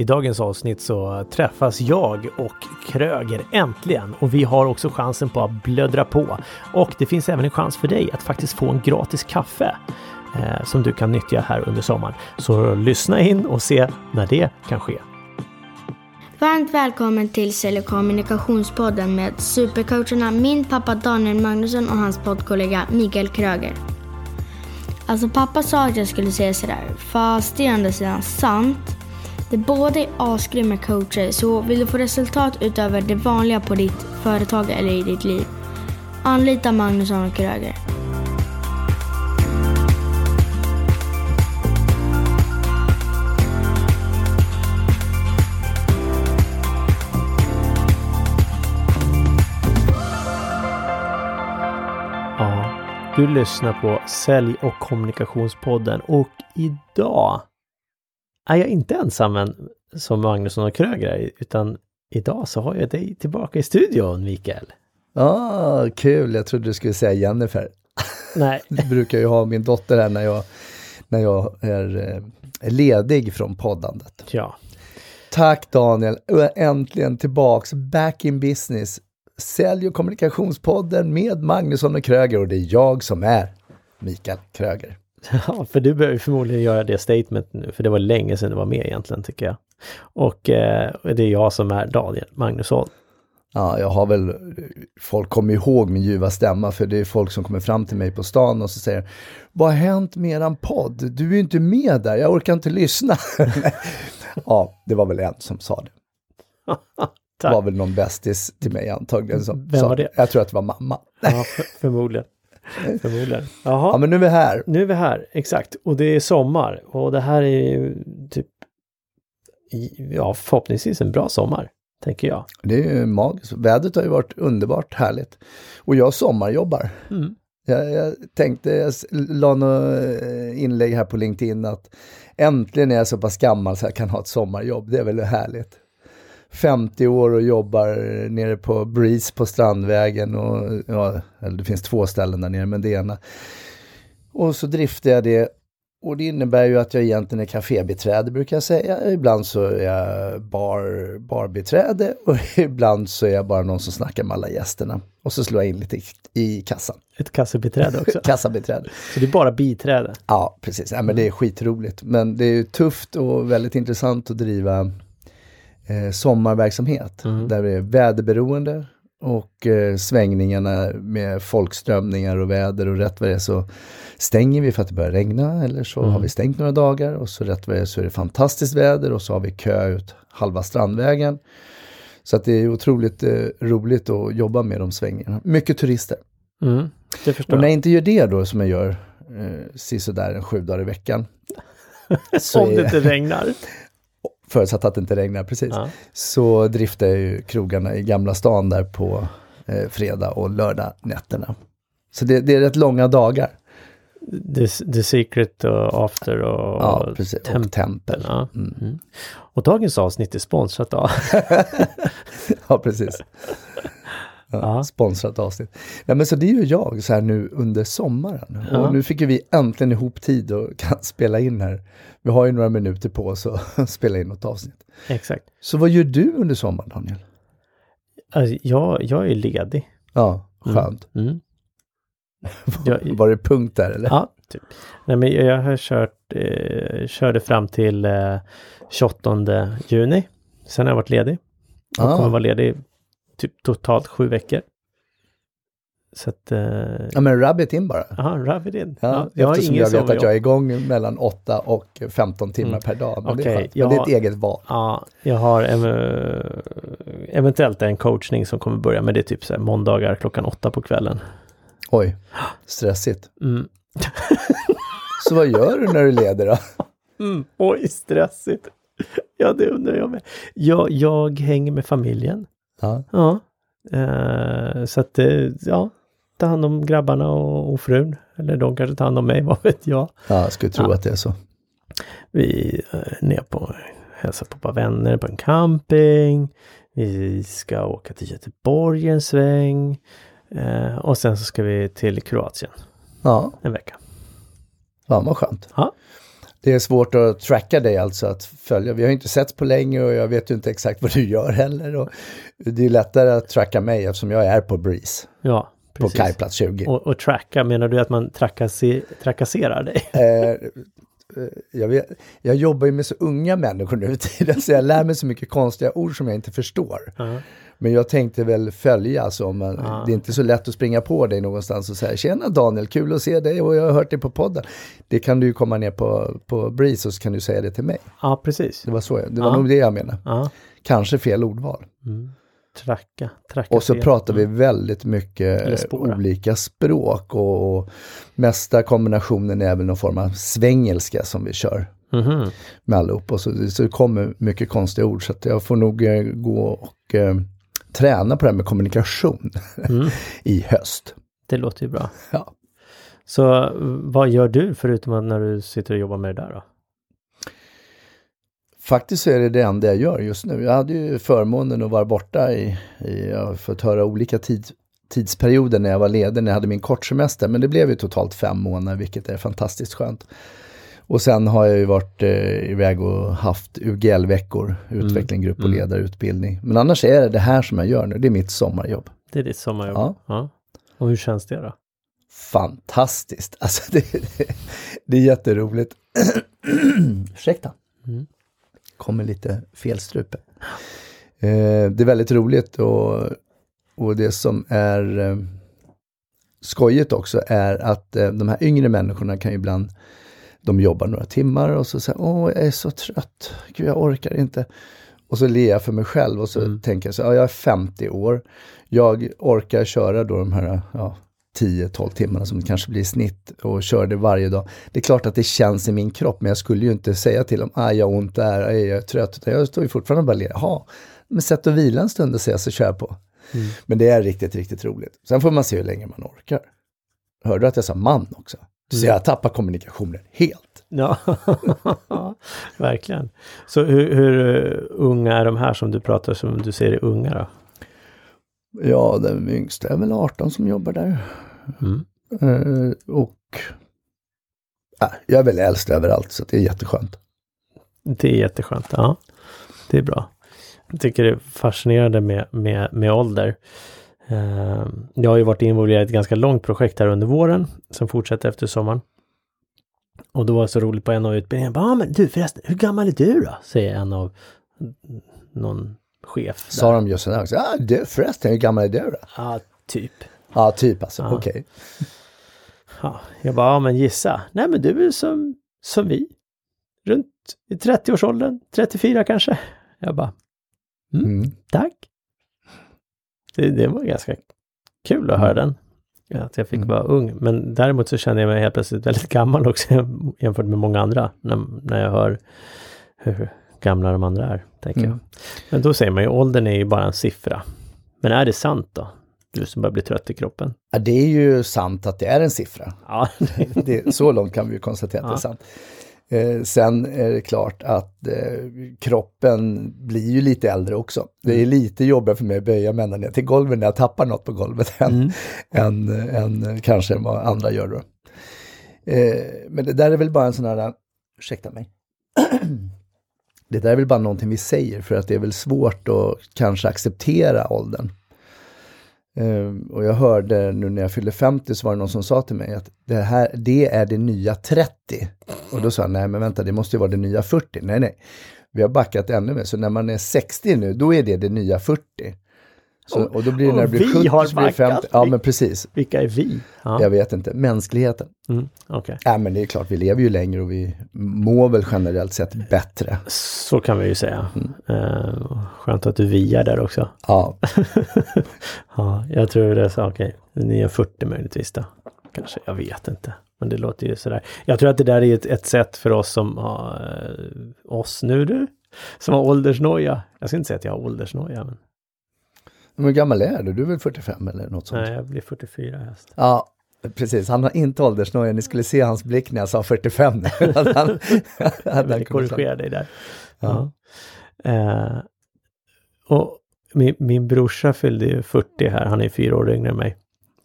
I dagens avsnitt så träffas jag och Kröger äntligen och vi har också chansen på att blödra på. Och det finns även en chans för dig att faktiskt få en gratis kaffe eh, som du kan nyttja här under sommaren. Så lyssna in och se när det kan ske. Varmt välkommen till Sälj och kommunikationspodden med supercoacherna min pappa Daniel Magnusson och hans poddkollega Mikael Kröger. Alltså pappa sa att jag skulle säga sådär, fast det är ändå sidan sant. Det båda är asgrymma coacher, så vill du få resultat utöver det vanliga på ditt företag eller i ditt liv, anlita Magnusson och Kröger. Ja, du lyssnar på Sälj och kommunikationspodden och idag är jag inte ensam än som Magnusson och Kröger är, utan idag så har jag dig tillbaka i studion, Mikael. Ah, kul, jag trodde du skulle säga Jennifer. Nej. Jag brukar ju ha min dotter här när jag, när jag är, eh, är ledig från poddandet. Ja. Tack Daniel, äntligen tillbaks, back in business. Sälj och kommunikationspodden med Magnusson och Kröger och det är jag som är Mikael Kröger. Ja, för du behöver förmodligen göra det statement nu, för det var länge sedan du var med egentligen tycker jag. Och eh, det är jag som är Daniel Magnusson. Ja, jag har väl, folk kommer ihåg min ljuva stämma för det är folk som kommer fram till mig på stan och så säger Vad har hänt med eran podd? Du är ju inte med där, jag orkar inte lyssna. ja, det var väl en som sa det. Det var väl någon bästis till mig antagligen som Vem var det? Jag tror att det var mamma. Ja, för, förmodligen. Förmodligen. Jaha. Ja, men nu är vi här. Nu är vi här, exakt. Och det är sommar och det här är ju typ, ja förhoppningsvis en bra sommar, tänker jag. Det är ju magiskt. Vädret har ju varit underbart härligt. Och jag sommarjobbar. Mm. Jag, jag tänkte, jag la något eh, inlägg här på LinkedIn att äntligen är jag så pass gammal så jag kan ha ett sommarjobb. Det är väl härligt. 50 år och jobbar nere på Breeze på Strandvägen och ja, eller det finns två ställen där nere, men det ena. Och så driftar jag det och det innebär ju att jag egentligen är kafébiträde brukar jag säga. Ibland så är jag bar, barbiträde och ibland så är jag bara någon som snackar med alla gästerna. Och så slår jag in lite i, i kassan. Ett kassabiträde också. Kassabiträde. Så det är bara biträde. Ja, precis. Ja, men det är skitroligt. Men det är tufft och väldigt intressant att driva eh, sommarverksamhet. Där det är väderberoende och eh, svängningarna med folkströmningar och väder och rätt vad det är så stänger vi för att det börjar regna eller så har vi stängt några dagar och så rätt vad det är så är det fantastiskt väder och så har vi kö ut halva Strandvägen. Så att det är otroligt eh, roligt att jobba med de svängningarna. Mycket turister. Mm, Och när jag. inte gör det då som jag gör eh, sisådär en sju dagar i veckan. Om det inte regnar. Förutsatt att det inte regnar, precis. Ja. Så driftar jag ju krogarna i Gamla stan där på eh, fredag och lördag nätterna. Så det, det är rätt långa dagar. The, the Secret och After och Ja, precis. Temp- Och tempel. Ja. Mm. Och dagens avsnitt är sponsrat av... Ja, precis. Ja. Sponsrat avsnitt. Ja, men så det gör jag så här nu under sommaren. Ja. Och nu fick ju vi äntligen ihop tid och kan spela in här. Vi har ju några minuter på oss att spela in något avsnitt. Exakt. Så vad gör du under sommaren, Daniel? Alltså, jag, jag är ledig. Ja, skönt. Mm. Jag, Var det punkt där eller? Ja, typ. Nej, men jag har kört, eh, körde fram till eh, 28 juni. Sen har jag varit ledig. Och Ah. kommer vara ledig typ totalt sju veckor. Så att, eh, Ja, men rabbit in bara. aha, rub it in. Ja, jag har eftersom jag vet att jag är igång mellan 8 och 15 timmar Mm. per dag. Men det är skönt. Men det är ett ja. eget val. Ja, jag har ev- eventuellt en coachning som kommer börja, men det är typ så här måndagar klockan åtta på kvällen. Oj, stressigt. Mm. Så vad gör du när du leder då? Mm. Oj, stressigt. Ja, det undrar jag med. Jag, jag hänger med familjen. Ja, Ja. Eh, så att, eh, ja, ta hand om grabbarna och, och frun. Eller de kanske tar hand om mig, vad vet jag. ja jag skulle tro Ja. att det är så. Vi är ner på, hälsar på ett par vänner på en camping. Vi ska åka till Göteborg en sväng. Eh, och sen så ska vi till Kroatien Ja, en vecka. fan vad skönt. Ja. Det är svårt att tracka dig alltså, att följa. Vi har inte sett på länge och jag vet ju inte exakt vad du gör heller. Och det är lättare att tracka mig eftersom jag är på Breeze. Ja, På precis. kajplats 20. Och, och tracka, menar du att man trakasser, trakasserar dig? Eh, eh, jag, vet, jag jobbar ju med så unga människor nu tiden så jag lär mig så mycket konstiga ord som jag inte förstår. Ja. Men jag tänkte väl följa, alltså, men Ja. det är inte så lätt att springa på dig någonstans och säga tjena Daniel, kul att se dig och jag har hört dig på podden. Det kan du ju komma ner på, på Breeze och så kan du säga det till mig. ja, precis. Det var, så, det var Ja. nog det jag menade. Kanske fel ordval. Mm. Tracka, trakassera. Och så pratar vi väldigt mycket olika språk och, och mesta kombinationen är väl någon form av svengelska som vi kör Mhm. med allihop. Och så, så det kommer mycket konstiga ord så att jag får nog eh, gå och eh, träna på det här med kommunikation Mm. i höst. Det låter ju bra. Ja. Så vad gör du förutom att när du sitter och jobbar med det där då? Faktiskt så är det det enda jag gör just nu. Jag hade ju förmånen att vara borta i, i jag har fått höra olika tid, tidsperioder när jag var ledig, när jag hade min kortsemester. Men det blev ju totalt fem månader, vilket är fantastiskt skönt. Och sen har jag ju varit eh, iväg och haft UGL-veckor, utveckling, grupp och Mm. ledarutbildning. Men annars är det det här som jag gör nu, det är mitt sommarjobb. Det är ditt sommarjobb? Ja. ja. Och hur känns det då? Fantastiskt! Alltså det, det, det är jätteroligt. Ursäkta. Mm. Kommer lite felstrupe. Eh, det är väldigt roligt och, och det som är eh, skojigt också är att eh, de här yngre människorna kan ju ibland de jobbar några timmar och så säger åh jag är så trött, gud jag orkar inte. Och så ler jag för mig själv och så Mm. tänker jag så ja, jag är 50 år, jag orkar köra då de här ja, 10-12 timmarna som det kanske blir i snitt och kör det varje dag. Det är klart att det känns i min kropp men jag skulle ju inte säga till dem, aj jag har ont där, aj jag är trött, utan jag står ju fortfarande och bara ler, jaha, men sätt och vila en stund och se så kör jag på. Mm. Men det är riktigt, riktigt roligt. Sen får man se hur länge man orkar. Hörde du att jag sa man också? Så jag tappar kommunikationen helt. Ja, verkligen. Så hur, hur eh, unga är de här som du pratar som du säger är unga då? Ja, den yngsta är väl 18 som jobbar där. Mm. Eh, och äh, jag är väl äldst överallt så det är jätteskönt. Det är jätteskönt. Ja, det är bra. Jag tycker det är fascinerande med, med, med ålder. Eh, Jag har ju varit involverad i ett ganska långt projekt här under våren som fortsätter efter sommaren. Och då var det så roligt på en av utbildningarna. Ja, ah, men du förresten, hur gammal är du då? Säger en av någon chef. där. Sa de just sådär också, ah, du, förresten hur gammal är du då? Ja, typ. Ja, typ alltså, Ja. okej. Ja, jag bara, ja men gissa. Nej men du är som, som vi. Runt i 30-årsåldern, 34 kanske. Jag bara, Mm. tack. Det, det var ganska kul att höra den. Ja, att jag fick Mm. vara ung. Men däremot så känner jag mig helt plötsligt väldigt gammal också jämfört med många andra. När, när jag hör hur gamla de andra är, tänker Mm. jag. Men då säger man ju, åldern är ju bara en siffra. Men är det sant då? Du som börjar bli trött i kroppen. Ja, det är ju sant att det är en siffra. Ja, Det, så långt kan vi ju konstatera att det är Ja. sant. Eh, sen är det klart att eh, kroppen blir ju lite äldre också. Det Mm. är lite jobbigare för mig att böja mig ända ner till golvet när jag tappar något på golvet än, Mm. än, än eh, kanske vad andra gör då. Eh, men det där är väl bara en sån här, ursäkta mig. det där är väl bara någonting vi säger för att det är väl svårt att kanske acceptera åldern. Ehm, och jag hörde nu när jag fyllde 50 så var det någon som sa till mig att det här, det är det nya 30. Och då sa jag, nej men vänta, det måste ju vara det nya 40. Nej, nej. Vi har backat ännu mer, så när man är 60 nu, då är det det nya 40. Så, och då blir det när det blir vi 70 har så blir det 50. backat. Ja men precis. vilka är vi? Ja, Jag vet inte, mänskligheten. mm, okej. Ja men det är klart, vi lever ju längre och vi mår väl generellt sett bättre. Så kan vi ju säga. Eh, skönt att du viar där också. Ja, Ja, jag tror det är så, okej, ni är 40 möjligtvis då. Kanske, jag vet inte. Men det låter ju sådär. Jag tror att det där är ett, ett sätt för oss som har, eh, oss nu du, som har åldersnoja. Jag ska inte säga att jag har åldersnoja, men hur gammal är du? Du är väl 45 eller något sånt? nej, jag blir 44 i höst. Ja, precis. Han har inte åldersnoja. Ni skulle se hans blick när jag sa 45. han, han, han, korrigera dig där. Ja. Ja. Eh, och min, min brorsa fyllde ju 40 här, han är fyra år yngre än mig,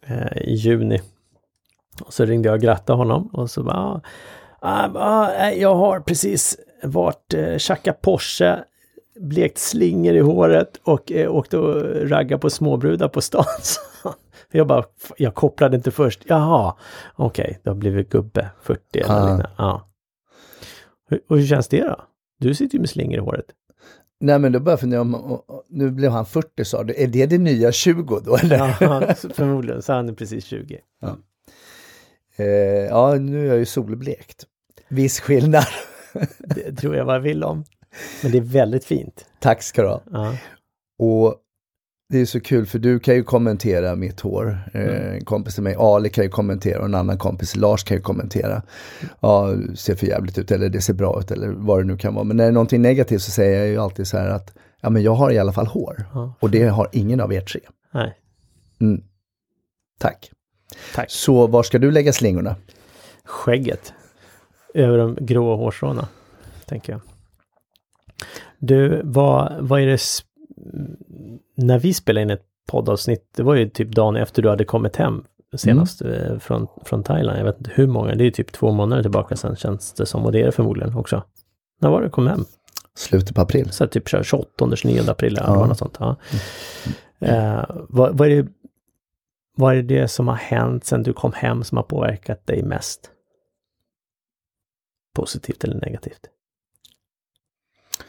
eh, i juni. Och så ringde jag och grattade honom och så bara, Ah, ah, jag har precis varit eh, tjacka Porsche, blekt slingor i håret och eh, åkt och ragga på småbrudar på stan. jag bara, jag kopplade inte först. Jaha, okej, okay, det har blivit gubbe, 40 eller ah. liknande. Ja. Och hur känns det då? Du sitter ju med slingor i håret. Nej men då började jag fundera om, nu blev han 40 sa du, är det det nya 20 då eller? Ja, förmodligen, så han är precis 20. Ja. Eh, ja, nu är jag ju solblekt. Viss skillnad. det tror jag vad jag vill om. Men det är väldigt fint. Tack ska du ha. Ja. Och det är så kul för du kan ju kommentera mitt hår. Eh, mm. En kompis till mig, Ali, kan ju kommentera och en annan kompis, Lars, kan ju kommentera. Ja, det ser för jävligt ut eller det ser bra ut eller vad det nu kan vara. Men när det är någonting negativt så säger jag ju alltid så här att ja men jag har i alla fall hår. Ja. Och det har ingen av er tre. Nej. Mm. Tack. Tack. Så var ska du lägga slingorna? Skägget. Över de grå hårstråna, tänker jag. Du, vad, vad är det när vi spelade in ett poddavsnitt, det var ju typ dagen efter du hade kommit hem senast mm. från, från Thailand. Jag vet inte hur många, det är typ två månader tillbaka sedan känns det som och det är det förmodligen också. När var det du kom hem? Slutet på april. Så typ 28, 29 april eller ja. något sånt. Ja. Mm. Eh, vad, vad, är det, vad är det som har hänt sedan du kom hem som har påverkat dig mest? Positivt eller negativt? Eh,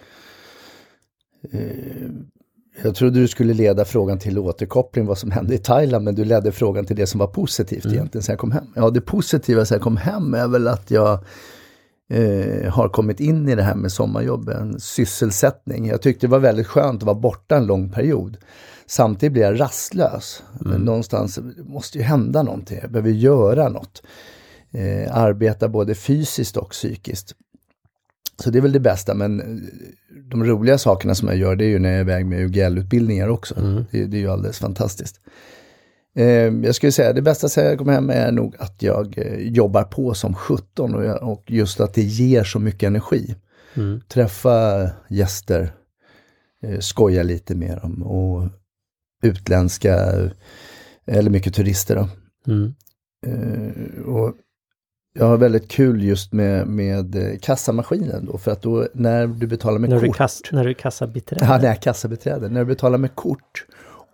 jag trodde du skulle leda frågan till återkoppling vad som hände i Thailand men du ledde frågan till det som var positivt mm. egentligen sen jag kom hem. Ja det positiva sen jag kom hem är väl att jag eh, har kommit in i det här med sommarjobben, sysselsättning. Jag tyckte det var väldigt skönt att vara borta en lång period. Samtidigt blir jag rastlös. Mm. Någonstans måste ju hända någonting, jag behöver göra något. Eh, arbeta både fysiskt och psykiskt. Så det är väl det bästa, men eh, de roliga sakerna som jag gör det är ju när jag är iväg med UGL-utbildningar också. Mm. Det, det, är ju alldeles fantastiskt. Eh, jag skulle säga det bästa sen jag kommer hem är nog att jag eh, jobbar på som 17 och, jag, och, just att det ger så mycket energi. Mm. Träffa gäster, eh, skoja lite med dem och utländska, eller mycket turister. Då. Mm. Eh, och jag har väldigt kul just med, med eh, kassamaskinen då, för att då när du betalar med när kort. Du kass, när du är kassabiträde? Ja, när jag är kassabiträde. När du betalar med kort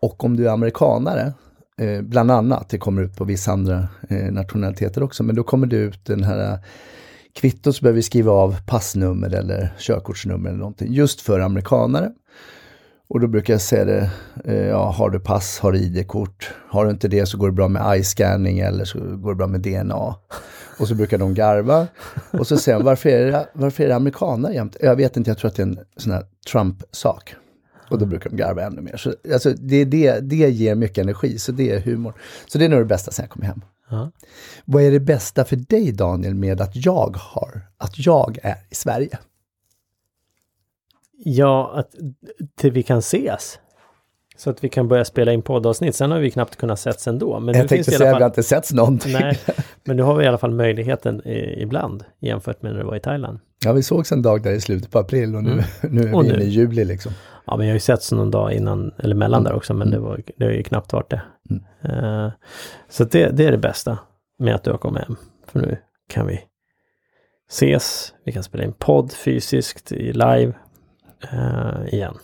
och om du är amerikanare, eh, bland annat, det kommer ut på vissa andra eh, nationaliteter också, men då kommer det ut den här eh, kvittot så behöver vi skriva av passnummer eller körkortsnummer eller någonting, just för amerikanare. Och då brukar jag säga det, eh, ja, har du pass, har du ID-kort, har du inte det så går det bra med eye-scanning eller så går det bra med DNA. Och så brukar de garva. Och så de, varför är det, varför är det amerikaner jämt? Jag vet inte, jag tror att det är en sån här Trump-sak. Och då brukar de garva ännu mer. Så, alltså, det, det, det ger mycket energi, så det är humor. Så det är nog det bästa sen jag kom hem. Ja. Vad är det bästa för dig Daniel med att jag har, att jag är i Sverige? Ja, att vi kan ses. Så att vi kan börja spela in poddavsnitt. Sen har vi knappt kunnat setts ändå. Men jag tänkte säga att vi har inte setts någonting. Nej, men nu har vi i alla fall möjligheten i, ibland jämfört med när du var i Thailand. Ja, vi sågs en dag där i slutet på april och nu, mm. nu är och vi nu. inne i juli liksom. Ja, men jag har ju setts någon dag innan, eller mellan mm. där också, men mm. det, var, det har ju knappt varit det. Uh, så det, det är det bästa med att du har kommit hem. För nu kan vi ses, vi kan spela in podd fysiskt i live uh, igen.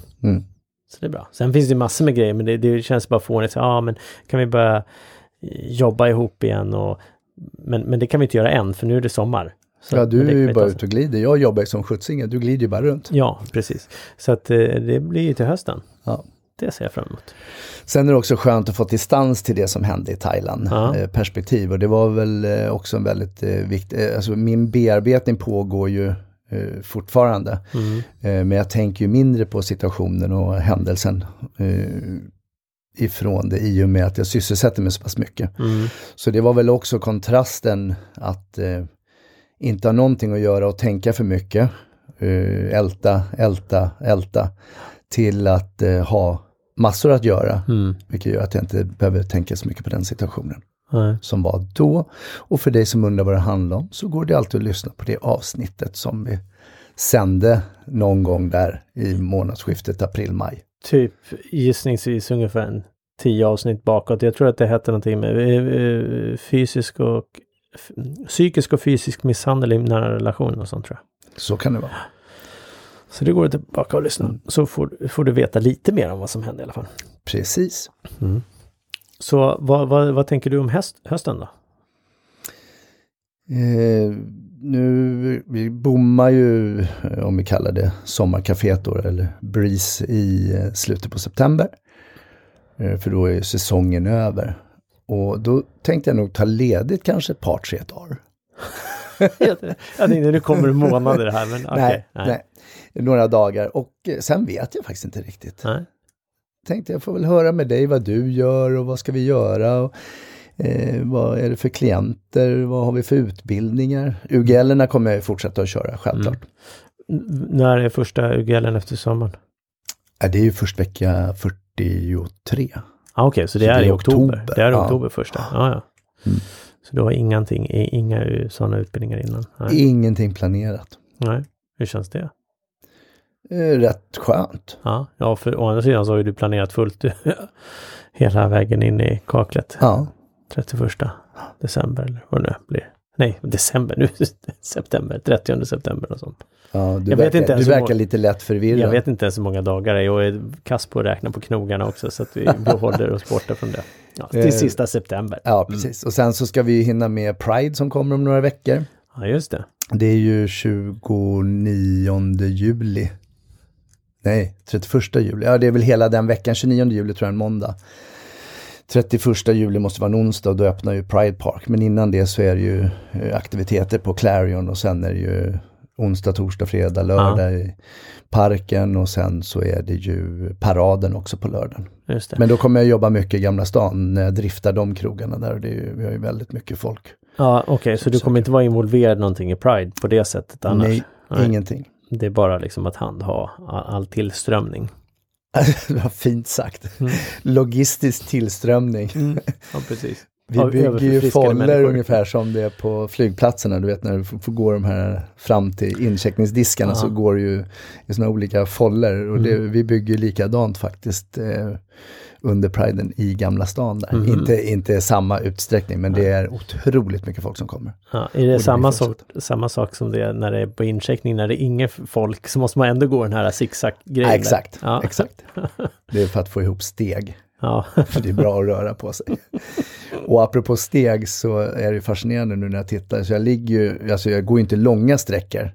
Så det är bra. Sen finns det massor med grejer, men det, det känns bara fånigt. Ja, ah, men kan vi börja jobba ihop igen och men, men det kan vi inte göra än, för nu är det sommar. Så, ja, du är ju bara ute och glider. Jag jobbar ju som skjutsingen, du glider ju bara runt. Ja, precis. Så att eh, det blir ju till hösten. Ja. Det ser jag fram emot. Sen är det också skönt att få distans till det som hände i Thailand, ja. eh, perspektiv. Och det var väl eh, också en väldigt eh, viktig, eh, alltså min bearbetning pågår ju eh, fortfarande. Mm. Eh, men jag tänker ju mindre på situationen och händelsen eh, ifrån det i och med att jag sysselsätter mig så pass mycket. Mm. Så det var väl också kontrasten att eh, inte ha någonting att göra och tänka för mycket. Eh, älta, älta, älta. Till att eh, ha massor att göra. Mm. Vilket gör att jag inte behöver tänka så mycket på den situationen. Nej. som var då. Och för dig som undrar vad det handlar om så går det alltid att lyssna på det avsnittet som vi sände någon gång där i månadsskiftet april-maj. Typ gissningsvis ungefär en tio avsnitt bakåt. Jag tror att det hette någonting med eh, eh, fysisk och psykisk och fysisk misshandel i nära relation och sånt tror jag. Så kan det vara. Så det går tillbaka och lyssna. Så får, får du veta lite mer om vad som hände i alla fall. Precis. Så vad, vad, vad tänker du om höst, hösten då? Eh, nu, vi bommar ju, eh, om vi kallar det sommarkaféet då, eller Breeze i eh, slutet på september. Eh, för då är ju säsongen över. Och då tänkte jag nog ta ledigt kanske ett par, tre dagar. jag tänkte nu kommer det månader här men okej. nej, nej, några dagar. Och eh, sen vet jag faktiskt inte riktigt. nej. Tänkte jag får väl höra med dig vad du gör och vad ska vi göra. Och, eh, vad är det för klienter? Vad har vi för utbildningar? UGL kommer jag fortsätta att köra, självklart. N- När är första UGLen efter sommaren? Ja, det är ju först vecka 43. Ah, Okej, så det Så är det i är oktober? oktober, Det är i ja. oktober första? Ah, ja. Mm. Så du har ingenting, inga sådana utbildningar innan? Nej. Ingenting planerat. nej. Hur känns det? Eh, rätt skönt. Ja, ja, för å andra sidan så har ju du planerat fullt hela vägen in i kaklet. Ja, 31 december eller vad det nu blir. Nej, december nu, september, 30 september och sånt. ja du Jag vet verkar, inte du verkar lite lätt förvirrad. Jag vet inte ens hur många dagar det är. Jag är kass på att räkna på knogarna också så att vi, håller oss borta från det. Ja, Eh, till sista september. Ja, precis. Och sen så ska vi hinna med Pride som kommer om några veckor. Ja, just det. Det är ju 29 juli. Nej, 31 juli. Ja, det är väl hela den veckan. 29 juli tror jag en måndag. 31 juli måste vara en onsdag och då öppnar ju Pride Park. Men innan det så är det ju eh, aktiviteter på Clarion och sen är det ju onsdag, torsdag, fredag, lördag i parken och sen så är det ju paraden också på lördagen. Men då kommer jag jobba mycket i Gamla stan när jag driftar de krogarna där och det är ju, vi har ju väldigt mycket folk. ja, okej, så du kommer inte vara involverad någonting i Pride på det sättet annars? Nej, Nej. ingenting. Det är bara liksom att handha all, tillströmning. var fint sagt. Mm. Logistisk tillströmning. Ja, precis. Vi Av bygger ju människor. ungefär som det är på flygplatserna. Du vet när du får gå de här fram till incheckningsdiskarna så Ja. går det ju i sådana olika foller. Och det, Mm. vi bygger likadant faktiskt eh, under priden i Gamla stan där. Mhm. Inte, inte samma utsträckning men det är otroligt mycket folk som kommer. Ja, är det det samma, sak, samma sak som det är när det är på incheckning, när det är inget folk så måste man ändå gå den här zigzag-grejen? Ja, exakt, Ja. exakt. Det är för att få ihop steg. Ja. För det är bra att röra på sig. Och apropå steg så är det fascinerande nu när jag tittar. Så jag ligger ju, alltså jag går inte långa sträckor.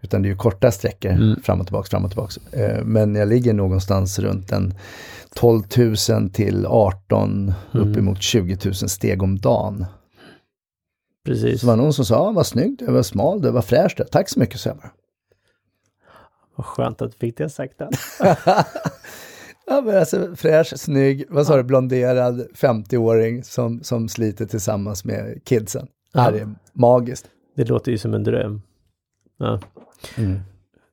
Utan det är ju korta sträckor Mm. fram och tillbaks, fram och tillbaks. Eh, Men jag ligger någonstans runt en 12 000 till 18, Mm. uppemot 20 000 steg om dagen. Precis. Så var det någon som sa, ah, vad snyggt, det var smal, det var fräscht. det." Tack så mycket, så jag bara. Vad skönt att du fick det sagt. Ja men alltså fräsch, snygg, vad sa du, blonderad 50-åring som, som sliter tillsammans med kidsen. Ja. Det är magiskt. Det låter ju som en dröm. Ja.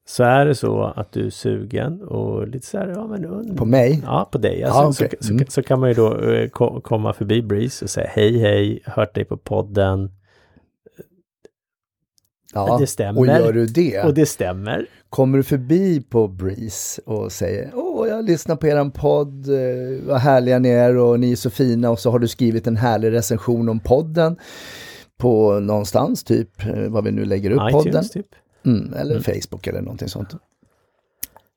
Så är det så att du är sugen och lite så här, ja men und- På mig? Ja, på dig. Alltså, Ja, okej. så, Mm. så, så kan man ju då eh, ko- komma förbi Breeze och säga hej hej, hört dig på podden. Ja, Det stämmer. och gör du det, Och det stämmer. kommer du förbi på Breeze och säger Åh, jag lyssnar på eran podd, eh, vad härliga ni är och ni är så fina och så har du skrivit en härlig recension om podden på någonstans, typ eh, vad vi nu lägger upp podden. iTunes typ. Mm, eller Facebook eller någonting sånt.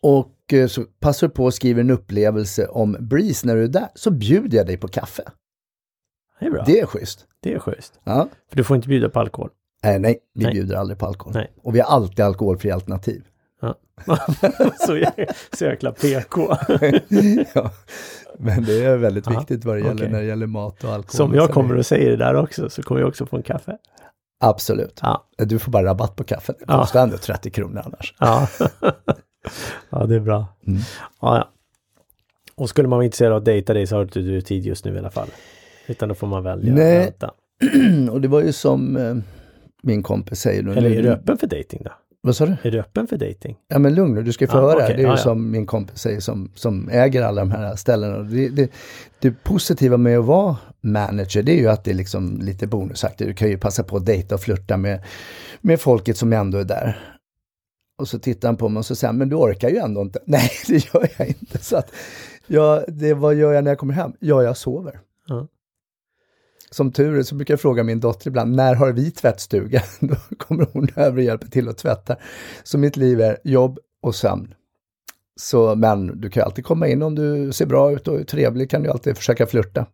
Och eh, så passar du på att skriva en upplevelse om Breeze när du är där, så bjuder jag dig på kaffe. Det är bra. Det är schysst. Det är schysst. Ja. För du får inte bjuda på alkohol. Eh, nej, vi Nej. bjuder aldrig på alkohol. Nej. Och vi har alltid alkoholfria alternativ. Ja. så, jä- så jäkla PK. ja. Men det är väldigt Ja, viktigt vad det gäller okej. när det gäller mat och alkohol. Så om och jag kommer och säger det där också så kommer jag också få en kaffe. Absolut. Ja. Du får bara rabatt på kaffet. Det Ja. kostar ändå 30 kronor annars. Ja, ja det är bra. Mm. Ja, ja. Och skulle man vara intresserad av att dejta dig så har inte du tid just nu i alla fall. Utan då får man välja Nej. vänta. och det var ju som eh, min kompis säger nu. Eller är du öppen för dating då? Vad sa du? Är du öppen för dating? Ja men lugn nu, du ska få Ja, höra. okej. Det är ju Ja, som min kompis säger som, som äger alla de här ställena. Det, det, det positiva med att vara manager det är ju att det är liksom lite bonusaktigt. Du kan ju passa på att dejta och flirta med, med folket som ändå är där. Och så tittar han på mig och så säger han, men du orkar ju ändå inte. Nej, det gör jag inte. Så att, ja, det, vad gör jag när jag kommer hem? Ja, jag sover. Ja. Som tur är så brukar jag fråga min dotter ibland, när har vi tvättstuga? Då kommer hon över och hjälper till att tvätta. Så mitt liv är jobb och sömn. Så, men du kan alltid komma in om du ser bra ut och är trevlig kan du alltid försöka flirta.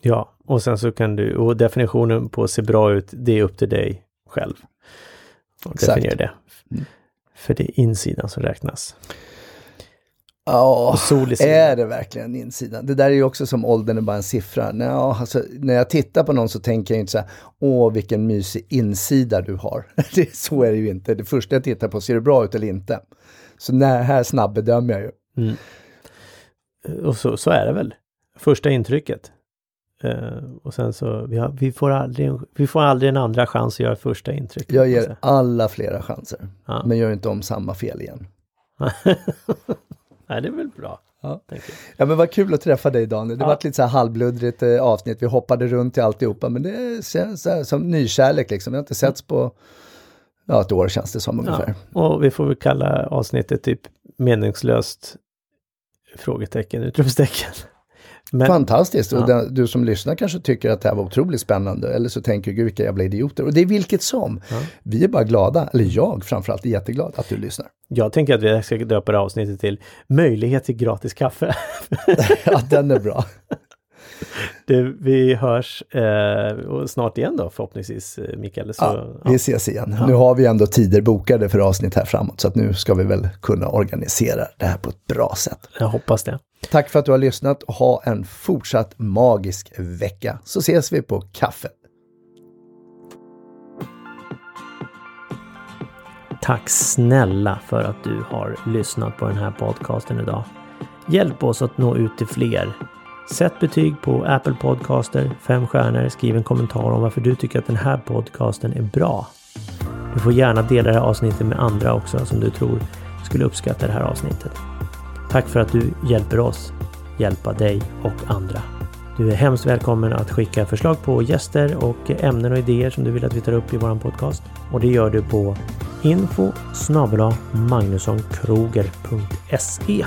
Ja, och sen så kan du, och definitionen på se bra ut, det är upp till dig själv. Och definiera det. Mm. För det är insidan som räknas. Ja, är det verkligen insidan? Det där är ju också som åldern är bara en siffra. Nå, alltså, när jag tittar på någon så tänker jag inte så här, åh vilken mysig insida du har. det, så är det ju inte. Det första jag tittar på, ser du bra ut eller inte? Så när, här snabbbedömer jag ju. Mm. Och så, så är det väl. Första intrycket. Uh, och sen så, vi, har, vi, får aldrig, vi får aldrig en andra chans att göra första intryck. Jag ger alla flera chanser. Ja. Men gör inte om samma fel igen. Nej, det är väl bra. Ja. ja men vad kul att träffa dig Daniel. Det ja. var ett lite så här halvbluddrigt eh, avsnitt. Vi hoppade runt i alltihopa men det känns så som nykärlek liksom. Vi har inte setts på ja, ett år känns det som ungefär. Ja. Och vi får väl kalla avsnittet typ meningslöst frågetecken, utropstecken. Men, Fantastiskt! Ja. Och den, du som lyssnar kanske tycker att det här var otroligt spännande. Eller så tänker du, vilka jävla idioter. Och det är vilket som. Ja. Vi är bara glada, eller jag framförallt är jätteglad att du lyssnar. Jag tänker att vi ska döpa det avsnittet till Möjlighet till gratis kaffe. ja, den är bra. Det, vi hörs eh, snart igen då förhoppningsvis eh, Mikael. Så, ja, vi ses igen. Ja. Nu har vi ändå tider bokade för avsnitt här framåt så att nu ska vi väl kunna organisera det här på ett bra sätt. Jag hoppas det. Tack för att du har lyssnat och ha en fortsatt magisk vecka så ses vi på kaffet. Tack snälla för att du har lyssnat på den här podcasten idag. Hjälp oss att nå ut till fler Sätt betyg på Apple Podcaster, fem stjärnor, skriv en kommentar om varför du tycker att den här podcasten är bra. Du får gärna dela det här avsnittet med andra också som du tror skulle uppskatta det här avsnittet. Tack för att du hjälper oss hjälpa dig och andra. Du är hemskt välkommen att skicka förslag på gäster och ämnen och idéer som du vill att vi tar upp i vår podcast. Och det gör du på info magnussonkroger.se